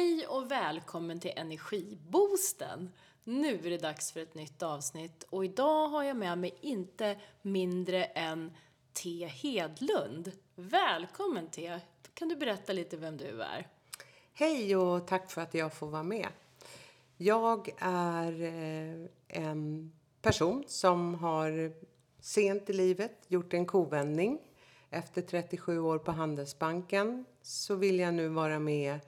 Hej och välkommen till Energiboosten! Nu är det dags för ett nytt avsnitt och idag har jag med mig inte mindre än T Hedlund. Välkommen T! Kan du berätta lite vem du är? Hej och tack för att jag får vara med. Jag är eh, en person som har sent i livet gjort en kovändning. Efter 37 år på Handelsbanken så vill jag nu vara med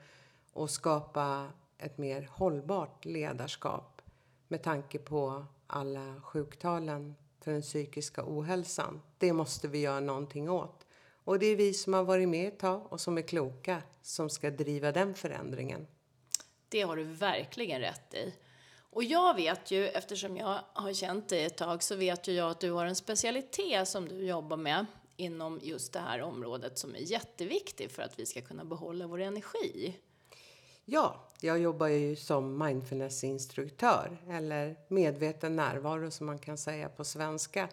och skapa ett mer hållbart ledarskap med tanke på alla sjuktalen för den psykiska ohälsan. Det måste vi göra någonting åt. Och det är vi som har varit med ett tag och som är kloka som ska driva den förändringen. Det har du verkligen rätt i. Och jag vet ju, eftersom jag har känt dig ett tag, så vet ju jag att du har en specialitet som du jobbar med inom just det här området som är jätteviktig för att vi ska kunna behålla vår energi. Ja, jag jobbar ju som mindfulnessinstruktör eller medveten närvaro som man kan säga på svenska.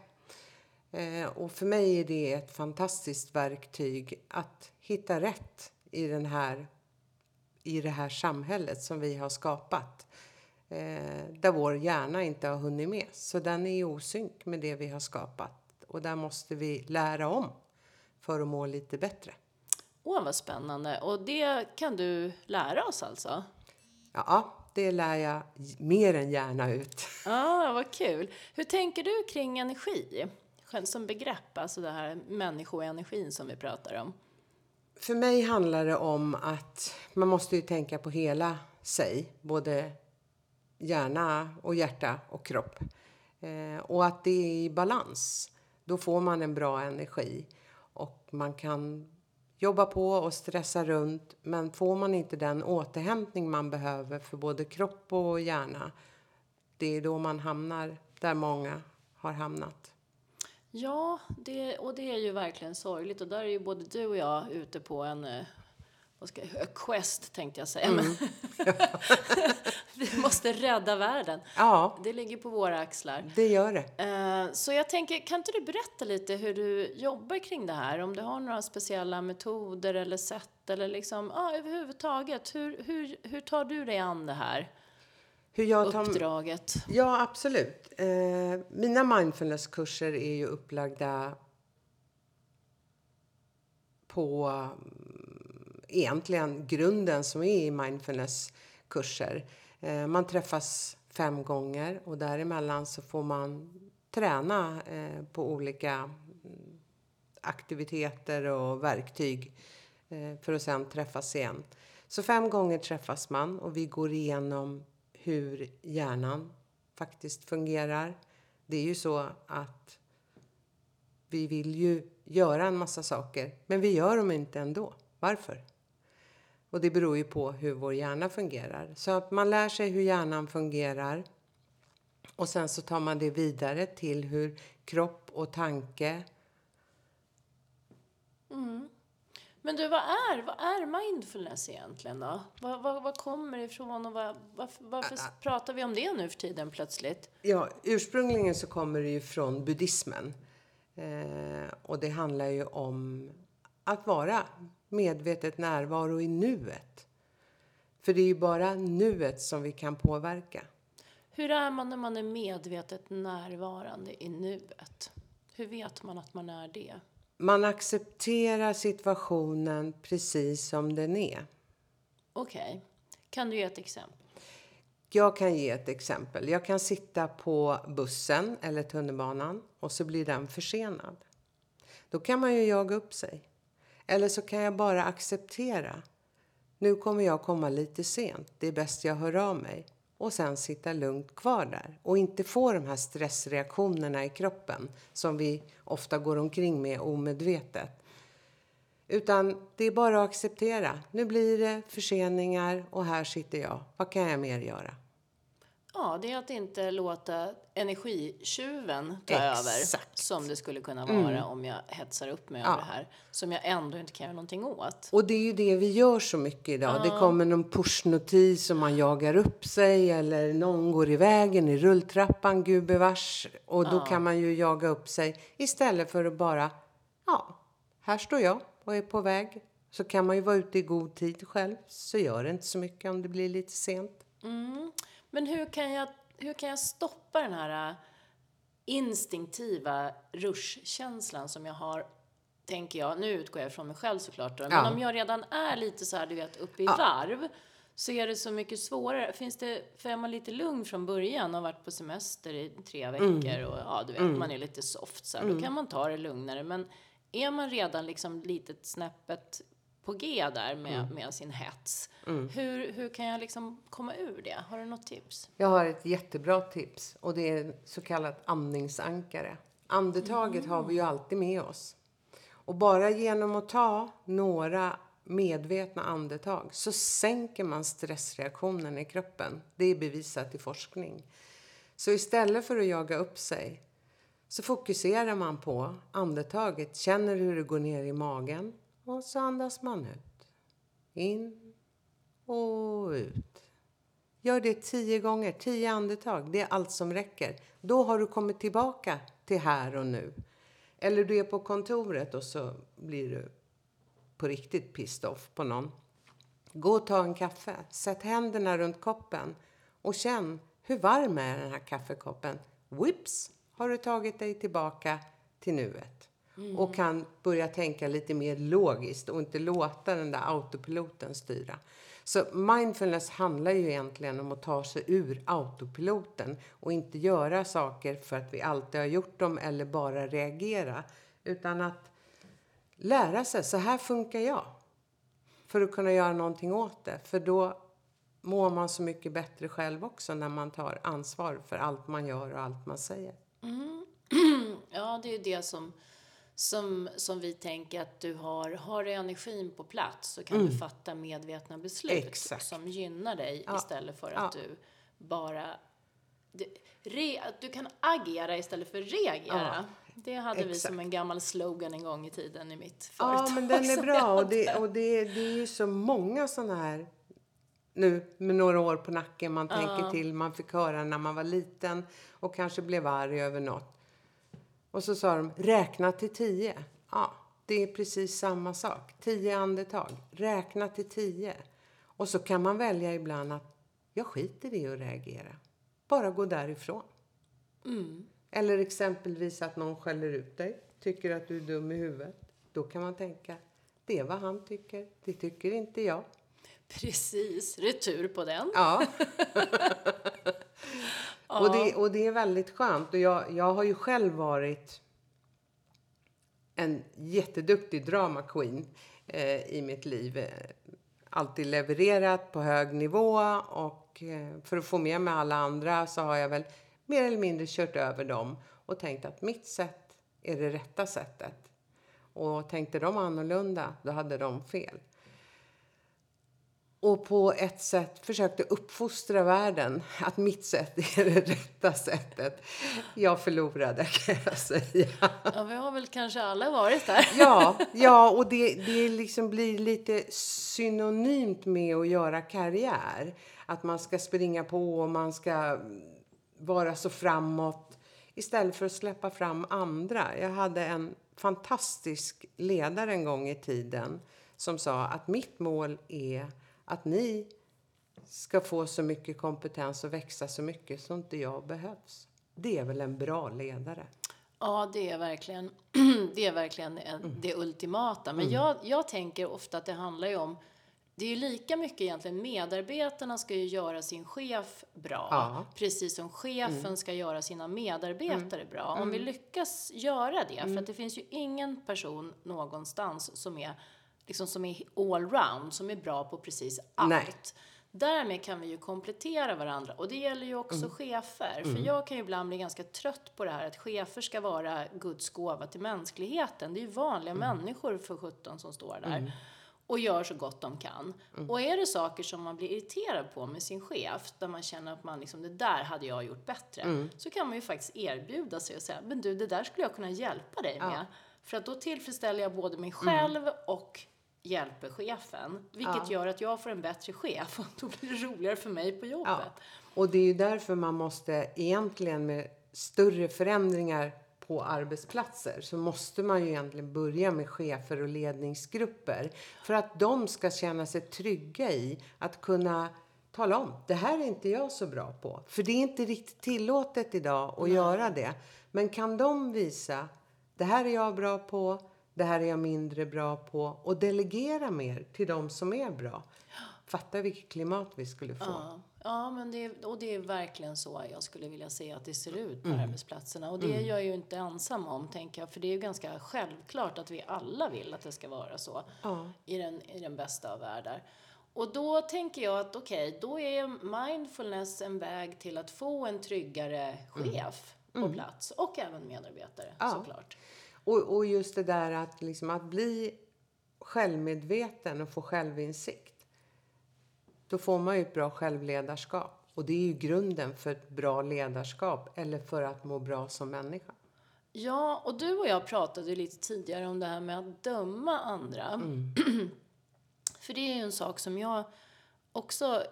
Eh, och för mig är det ett fantastiskt verktyg att hitta rätt i, den här, i det här samhället som vi har skapat. Eh, där vår hjärna inte har hunnit med. Så den är i osynk med det vi har skapat. Och där måste vi lära om för att må lite bättre. Åh, vad spännande. Och det kan du lära oss alltså? Ja, det lär jag mer än gärna ut. Ja, ah, vad kul. Hur tänker du kring energi? Som begrepp, alltså det här människoenergin som vi pratar om. För mig handlar det om att man måste ju tänka på hela sig. Både hjärna och hjärta och kropp. Eh, och att det är i balans. Då får man en bra energi. Och man kan jobba på och stressa runt. Men får man inte den återhämtning man behöver för både kropp och hjärna. Det är då man hamnar där många har hamnat. Ja, det, och det är ju verkligen sorgligt. Och där är ju både du och jag ute på en eh, vad ska, a quest tänkte jag säga. Mm. vi måste rädda världen. Ja. Det ligger på våra axlar. Det gör det. Uh, så jag tänker, kan inte du berätta lite hur du jobbar kring det här? Om du har några speciella metoder eller sätt eller liksom, ja, överhuvudtaget. Hur, hur, hur tar du dig an det här? Hur jag tar, uppdraget? Ja, absolut. Uh, mina mindfulnesskurser är ju upplagda på egentligen grunden som är i mindfulnesskurser. Eh, man träffas fem gånger och däremellan så får man träna eh, på olika aktiviteter och verktyg eh, för att sen träffas igen. Så fem gånger träffas man och vi går igenom hur hjärnan faktiskt fungerar. Det är ju så att vi vill ju göra en massa saker, men vi gör dem inte ändå. Varför? Och det beror ju på hur vår hjärna fungerar. Så att man lär sig hur hjärnan fungerar. Och sen så tar man det vidare till hur kropp och tanke... Mm. Men du, vad är, vad är mindfulness egentligen då? Vad, vad, vad kommer det ifrån och vad, varför, varför uh, pratar vi om det nu för tiden plötsligt? Ja, ursprungligen så kommer det ju från buddhismen. Eh, och det handlar ju om att vara medvetet närvaro i nuet. För det är ju bara nuet som vi kan påverka. Hur är man när man är medvetet närvarande i nuet? Hur vet man att man är det? Man accepterar situationen precis som den är. Okej. Okay. Kan du ge ett exempel? Jag kan ge ett exempel. Jag kan sitta på bussen eller tunnelbanan och så blir den försenad. Då kan man ju jaga upp sig. Eller så kan jag bara acceptera. Nu kommer jag komma lite sent. Det är bäst jag hör av mig. Och sen sitta lugnt kvar där. Och inte få de här stressreaktionerna i kroppen som vi ofta går omkring med omedvetet. Utan det är bara att acceptera. Nu blir det förseningar och här sitter jag. Vad kan jag mer göra? Ja, det är att inte låta energitjuven ta Exakt. över. Som det skulle kunna vara mm. om jag hetsar upp mig ja. över det här. Som jag ändå inte kan göra någonting åt. Och det är ju det vi gör så mycket idag. Ja. Det kommer någon pushnotis och man jagar upp sig. Eller någon går i vägen i rulltrappan, gubevars. Och då ja. kan man ju jaga upp sig. Istället för att bara, ja, här står jag och är på väg Så kan man ju vara ute i god tid själv så gör det inte så mycket om det blir lite sent. Mm. Men hur kan, jag, hur kan jag stoppa den här äh, instinktiva rushkänslan som jag har tänker jag, nu utgår jag från mig själv såklart då, men Ja. om jag redan är lite så här, du vet, uppe i Ja. varv så är det så mycket svårare. Finns det, för är man lite lugn från början och varit på semester i tre Mm. veckor och ja, du vet, man är lite soft så här, då kan man ta det lugnare. Men är man redan liksom litet snäppet på G där med, Mm. med sin hets, hur, hur kan jag liksom komma ur det? Har du något tips? Jag har ett jättebra tips och det är så kallat andningsankare. Andetaget har vi ju alltid med oss. Och bara genom att ta några medvetna andetag så sänker man stressreaktionen i kroppen. Det är bevisat i forskning. Så istället för att jaga upp sig så fokuserar man på andetaget, känner hur det går ner i magen och så andas man ut. In och ut. Gör det tio gånger, tio andetag. Det är allt som räcker. Då har du kommit tillbaka till här och nu. Eller du är på kontoret och så blir du på riktigt pissed off på någon. Gå och ta en kaffe. Sätt händerna runt koppen och känn hur varm är den här kaffekoppen. Whips har du tagit dig tillbaka till nuet. Och kan börja tänka lite mer logiskt och inte låta den där autopiloten styra. Så mindfulness handlar ju egentligen om att ta sig ur autopiloten och inte göra saker för att vi alltid har gjort dem eller bara reagera. Utan att lära sig, så här funkar jag. För att kunna göra någonting åt det. För då mår man så mycket bättre själv också när man tar ansvar för allt man gör och allt man säger. Mm. Ja, det är ju det som, som, som vi tänker att du har. Har du energin på plats så kan du fatta medvetna beslut Mm. Exakt. som gynnar dig Ja. istället för Ja. att du bara... Det, re, du kan agera istället för reagera. Det hade vi exakt. som en gammal slogan en gång i tiden i mitt företag. Ja, men den är bra. Och det, och det, det är ju så många sådana här nu med några år på nacken man tänker till. Man fick höra när man var liten och kanske blev arg över något. Och så sa de räkna till tio. Ja, det är precis samma sak. Tio andetag. Räkna till tio. Och så kan man välja ibland att jag skiter i att reagera. Bara gå därifrån. Eller exempelvis att någon skäller ut dig, tycker att du är dum i huvudet. Då kan man tänka, det är vad han tycker, det tycker inte jag. Precis, retur på den. Ja. och, det, och det är väldigt skönt. Och jag, jag har ju själv varit en jätteduktig drama queen eh, i mitt liv. Alltid levererat på hög nivå och eh, för att få med mig alla andra så har jag väl mer eller mindre kört över dem och tänkt att mitt sätt är det rätta sättet. Och tänkte de annorlunda, då hade de fel. Och på ett sätt försökte uppfostra världen att mitt sätt är det rätta sättet. Jag förlorade kan jag säga. Ja, vi har väl kanske alla varit där. Ja, ja och det, det liksom blir lite synonymt med att göra karriär. Att man ska springa på och man ska vara så framåt istället för att släppa fram andra. Jag hade en fantastisk ledare en gång i tiden som sa att mitt mål är att ni ska få så mycket kompetens och växa så mycket så inte jag behövs. Det är väl en bra ledare? Ja, det är verkligen, det, är verkligen en, Mm. det ultimata. Men jag, jag tänker ofta att det handlar ju om det är ju lika mycket egentligen medarbetarna ska ju göra sin chef bra. Ja. Mm. Precis som chefen ska göra sina medarbetare bra. Om Mm. vi lyckas göra det, för att det finns ju ingen person någonstans som är, liksom, som är allround, som är bra på precis allt. Nej. Därmed kan vi ju komplettera varandra och det gäller ju också Mm. chefer. För jag kan ju ibland bli ganska trött på det här att chefer ska vara Guds gåva till mänskligheten. Det är ju vanliga Mm. människor för 17 som står där och gör så gott de kan. Mm. Och är det saker som man blir irriterad på med sin chef, där man känner att man liksom, det där hade jag gjort bättre, Mm. så kan man ju faktiskt erbjuda sig och säga, men du, det där skulle jag kunna hjälpa dig med. För att då tillfredsställer jag både mig själv och hjälper chefen. Vilket Ja. gör att jag får en bättre chef och då blir det roligare för mig på jobbet. Ja. Och det är ju därför man måste egentligen med större förändringar på arbetsplatser så måste man ju egentligen börja med chefer och ledningsgrupper för att de ska känna sig trygga i att kunna tala om det här är inte jag så bra på. För det är inte riktigt tillåtet idag att Nej. göra det. Men kan de visa det här är jag bra på, det här är jag mindre bra på och delegera mer till de som är bra. Fatta vilket klimat vi skulle få. Ja. Ja, men det, och det är verkligen så jag skulle vilja se att det ser ut på mm. arbetsplatserna. Och det mm. är jag ju inte ensam om, tänker jag. För det är ju ganska självklart att vi alla vill att det ska vara så ja. i, den, i den bästa av världar. Och då tänker jag att okej, okay, då är mindfulness en väg till att få en tryggare chef mm. på plats. Och även medarbetare, ja. såklart. Och, och just det där att, liksom, att bli självmedveten och få självinsikt då får man ju ett bra självledarskap. Och det är ju grunden för ett bra ledarskap eller för att må bra som människa. Ja, och du och jag pratade lite tidigare om det här med att döma andra. Mm. för det är ju en sak som jag också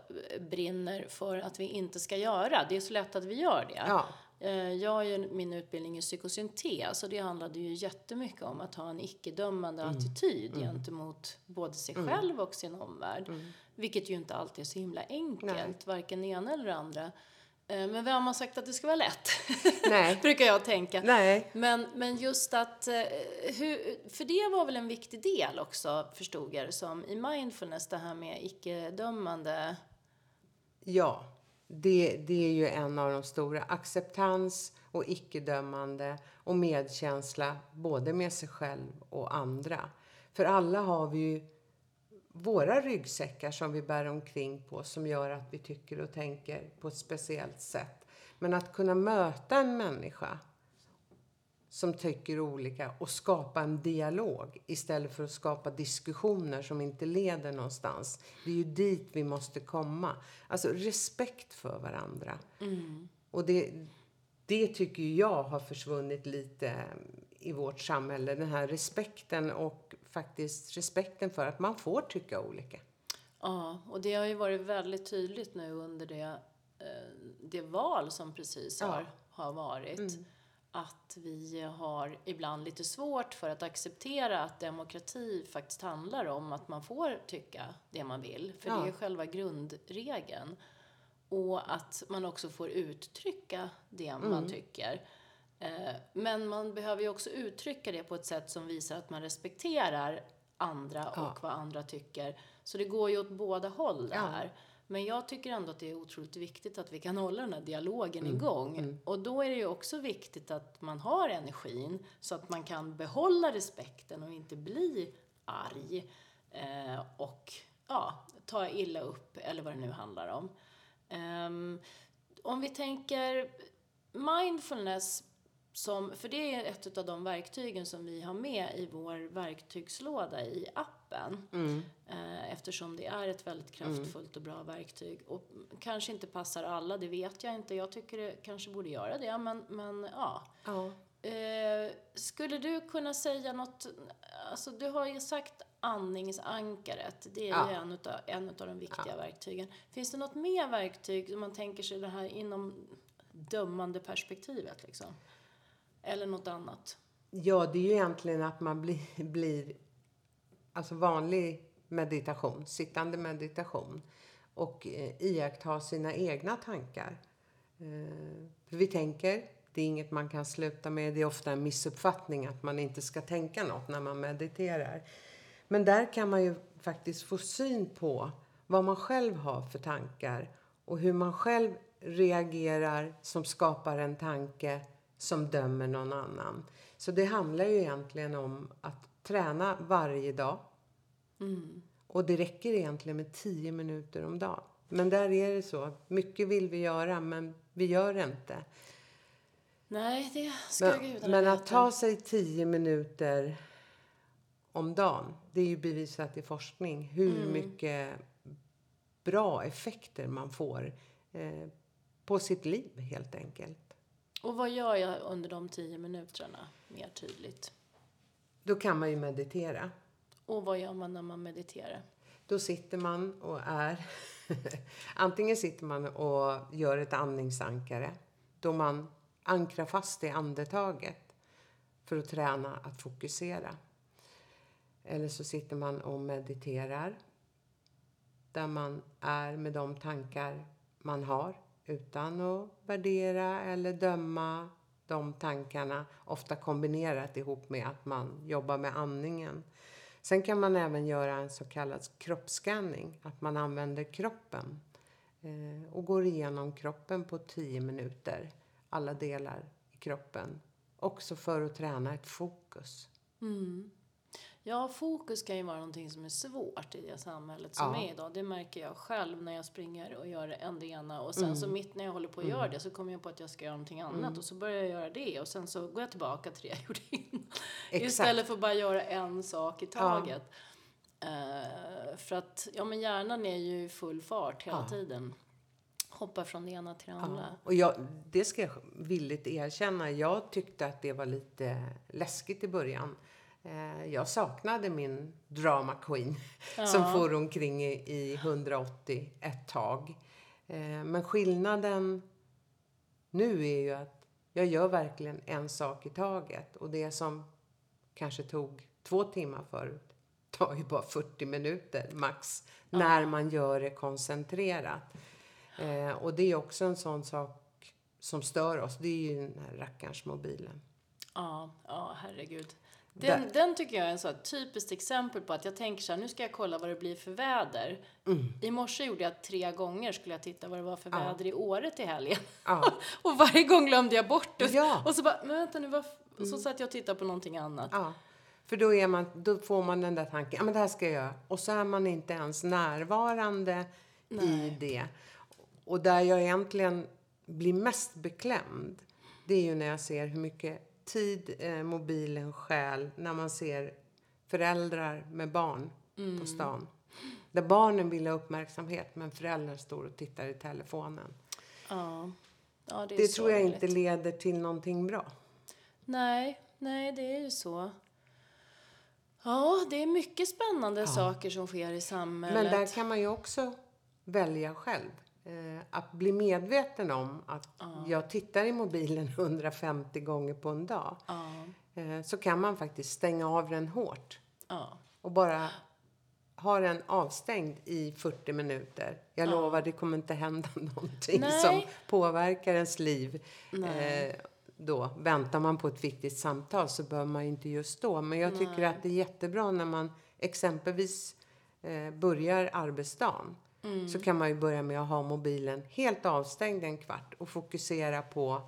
brinner för att vi inte ska göra. Det är så lätt att vi gör det. Ja. Eh, jag har ju min utbildning i psykosyntes och det handlade ju jättemycket om att ha en icke-dömande mm. attityd mm. gentemot både sig mm. själv och sin omvärld. Mm. Vilket ju inte alltid är så himla enkelt, Nej. varken det ena eller det andra. Eh, men vem har sagt att det ska vara lätt? Nej. Brukar jag tänka. Nej. Men, men just att, eh, hur, för det var väl en viktig del också, förstod jag det som, i mindfulness, det här med icke-dömande. Ja, det, det är ju en av de stora. Acceptans och icke-dömande och medkänsla både med sig själv och andra. För alla har vi ju våra ryggsäckar som vi bär omkring på som gör att vi tycker och tänker på ett speciellt sätt. Men att kunna möta en människa som tycker olika och skapa en dialog istället för att skapa diskussioner som inte leder någonstans. Det är ju dit vi måste komma. Alltså respekt för varandra. Mm. Och det, det tycker jag har försvunnit lite i vårt samhälle. Den här respekten och faktiskt respekten för att man får tycka olika. Ja, och det har ju varit väldigt tydligt nu under det, eh, det val som precis har, ja. har varit. Mm att vi har ibland lite svårt för att acceptera att demokrati faktiskt handlar om att man får tycka det man vill. För ja. det är själva grundregeln. Och att man också får uttrycka det mm. man tycker. Eh, men man behöver ju också uttrycka det på ett sätt som visar att man respekterar andra ja. och vad andra tycker. Så det går ju åt båda håll det här. Ja. Men jag tycker ändå att det är otroligt viktigt att vi kan hålla den här dialogen mm. igång. Mm. Och då är det ju också viktigt att man har energin så att man kan behålla respekten och inte bli arg eh, och ja, ta illa upp eller vad det nu handlar om. Um, om vi tänker mindfulness som, för det är ett av de verktygen som vi har med i vår verktygslåda i appen. Mm. Eh, eftersom det är ett väldigt kraftfullt och bra verktyg. Och kanske inte passar alla, det vet jag inte. Jag tycker det kanske borde göra det, men, men ja. ja. Eh, skulle du kunna säga något, alltså du har ju sagt andningsankaret, det är ja. ju en utav, en utav de viktiga ja. verktygen. Finns det något mer verktyg om man tänker sig det här inom dömande perspektivet liksom? Eller något annat? Ja, det är ju egentligen att man blir, blir alltså vanlig meditation, sittande meditation och eh, iaktta sina egna tankar. Eh, vi tänker, det är inget man kan sluta med. Det är ofta en missuppfattning att man inte ska tänka något när man mediterar. Men där kan man ju faktiskt få syn på vad man själv har för tankar och hur man själv reagerar som skapar en tanke som dömer någon annan. Så det handlar ju egentligen om att träna varje dag. Mm. Och det räcker egentligen med tio minuter om dagen. Men där är det så. Mycket vill vi göra, men vi gör det inte. Nej, det ska men, gudarna Men att ta sig tio minuter om dagen, det är ju bevisat i forskning hur mm. mycket bra effekter man får eh, på sitt liv helt enkelt. Och vad gör jag under de tio minuterna mer tydligt? Då kan man ju meditera. Och vad gör man när man mediterar? Då sitter man och är... Antingen sitter man och gör ett andningsankare då man ankrar fast i andetaget. för att träna att fokusera. Eller så sitter man och mediterar där man är med de tankar man har utan att värdera eller döma de tankarna, ofta kombinerat ihop med att man jobbar med andningen. Sen kan man även göra en så kallad kroppsscanning, att man använder kroppen eh, och går igenom kroppen på 10 minuter, alla delar i kroppen. Också för att träna ett fokus. Mm. Ja, fokus kan ju vara någonting som är svårt i det samhället som Ja. är idag. Det märker jag själv när jag springer och gör en det ena och sen Mm. så mitt när jag håller på att göra det så kommer jag på att jag ska göra någonting annat och så börjar jag göra det och sen så går jag tillbaka till det jag gjorde innan. Istället för att bara göra en sak i taget. Eh, för att, ja men hjärnan är ju i full fart hela Ja. tiden. Hoppar från det ena till det andra. Ja, och jag, det ska jag villigt erkänna. Jag tyckte att det var lite läskigt i början. Eh, Jag saknade min drama queen som for omkring i, i 180 ett tag. Eh, Men skillnaden nu är ju att jag gör verkligen en sak i taget. Och det som kanske tog två timmar förut tar ju bara 40 minuter max när man gör det koncentrerat. Eh, och det är också en sån sak som stör oss. Det är ju den här rackarns mobilen. Ja, ja herregud. Den, den tycker jag är en så typiskt exempel på att jag tänker så här, nu ska jag kolla vad det blir för väder. I morse gjorde jag tre gånger, skulle jag titta vad det var för Mm. Ja. väder i året till helgen. Ja, och varje gång glömde jag bort det. Ja. Mm. Och så bara, men vänta nu, f-" och så satt jag och tittade på någonting annat. ja. För då, är man, då får man den där tanken, ja men det här ska jag göra. Och så är man inte ens närvarande i det. Och där jag egentligen blir mest beklämd, det är ju när jag ser hur mycket tid eh, mobilen stjäl när man ser föräldrar med barn på stan. Där barnen vill ha uppmärksamhet men föräldrar står och tittar i telefonen. Ja. Ja, det Det tror jag inte leder till någonting bra. Nej, nej, det är ju så. Ja, det är mycket spännande saker som sker i samhället. Men där kan man ju också välja själv. Eh, att bli medveten om att jag tittar i mobilen 150 gånger på en dag. Ja, Eh, så kan man faktiskt stänga av den hårt. ja. Och bara ha den avstängd i 40 minuter. Jag lovar, det kommer inte hända någonting Nej. som påverkar ens liv. Eh, då väntar man på ett viktigt samtal så bör man ju inte just då. Men jag tycker att det är jättebra när man exempelvis eh, börjar arbetsdagen. Mm. Så kan man ju börja med att ha mobilen helt avstängd en kvart och fokusera på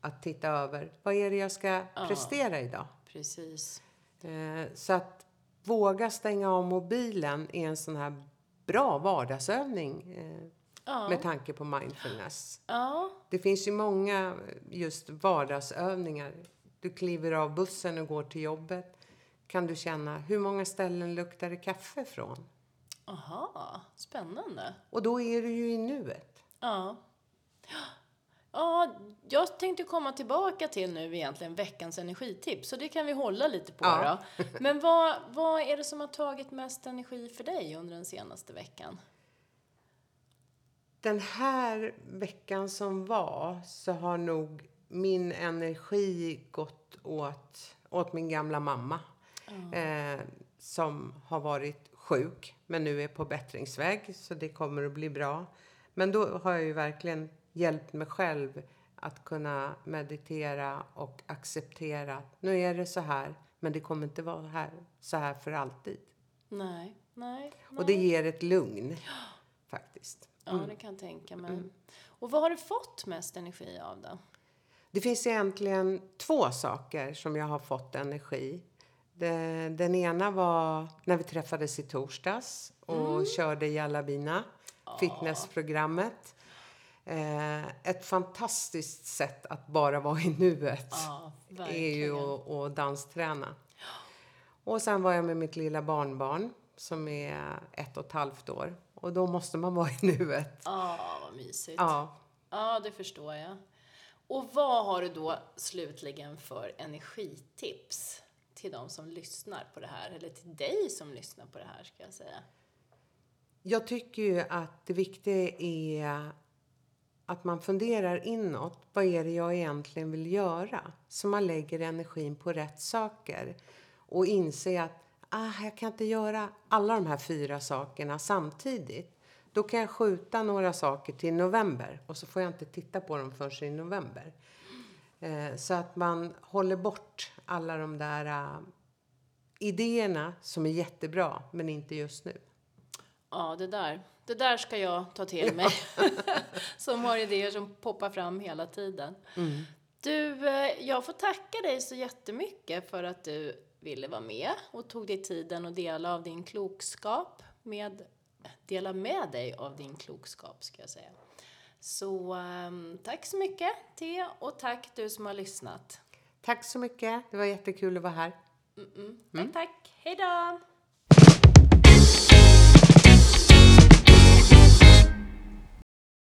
att titta över vad är det jag ska prestera idag. Precis. Eh, Så att våga stänga av mobilen är en sån här bra vardagsövning eh, Ja. med tanke på mindfulness. Ja, Det finns ju många eh, just vardagsövningar. Du kliver av bussen och går till jobbet. Kan du känna hur många ställen luktar det kaffe från? Aha, spännande. Och då är du ju i nuet. Ja. Ja, jag tänkte komma tillbaka till nu egentligen veckans energitips, så det kan vi hålla lite på Ja. då. Men vad, vad är det som har tagit mest energi för dig under den senaste veckan? Den här veckan som var så har nog min energi gått åt, åt min gamla mamma. Eh, som har varit sjuk men nu är på bättringsväg så det kommer att bli bra. Men då har jag ju verkligen hjälpt mig själv att kunna meditera och acceptera att nu är det så här men det kommer inte vara här, så här för alltid. Nej, nej, nej. Och det ger ett lugn faktiskt. Ja, det kan jag tänka mig. Och vad har du fått mest energi av då? Det finns egentligen två saker som jag har fått energi. Det- Den ena var när vi träffades i torsdags och körde Jallabina, fitnessprogrammet. Eh, ett fantastiskt sätt att bara vara i nuet Ja, är ju att, dansträna. Och sen var jag med mitt lilla barnbarn som är ett och ett halvt år. Och då måste man vara i nuet. Ja, vad mysigt. Ja. Ja. det förstår jag. Och vad har du då slutligen för energitips till de som lyssnar på det här? Eller till dig som lyssnar på det här, ska jag säga. Jag tycker ju att det viktiga är att man funderar inåt. Vad är det jag egentligen vill göra? Så man lägger energin på rätt saker. Och inser att ah, jag kan inte göra alla de här fyra sakerna samtidigt. Då kan jag skjuta några saker till november och så får jag inte titta på dem förrän i november. Eh, så att man håller bort alla de där uh, idéerna som är jättebra, men inte just nu. Ja, det där. Det där ska jag ta till mig. som har idéer som poppar fram hela tiden. Mm. Du, eh, jag får tacka dig så jättemycket för att du ville vara med och tog dig tiden att dela av din klokskap med dela med dig av din klokskap ska jag säga. Så um, tack så mycket T och tack du som har lyssnat. Tack så mycket. Det var jättekul att vara här. Mm -mm. Tack, tack. Hej då!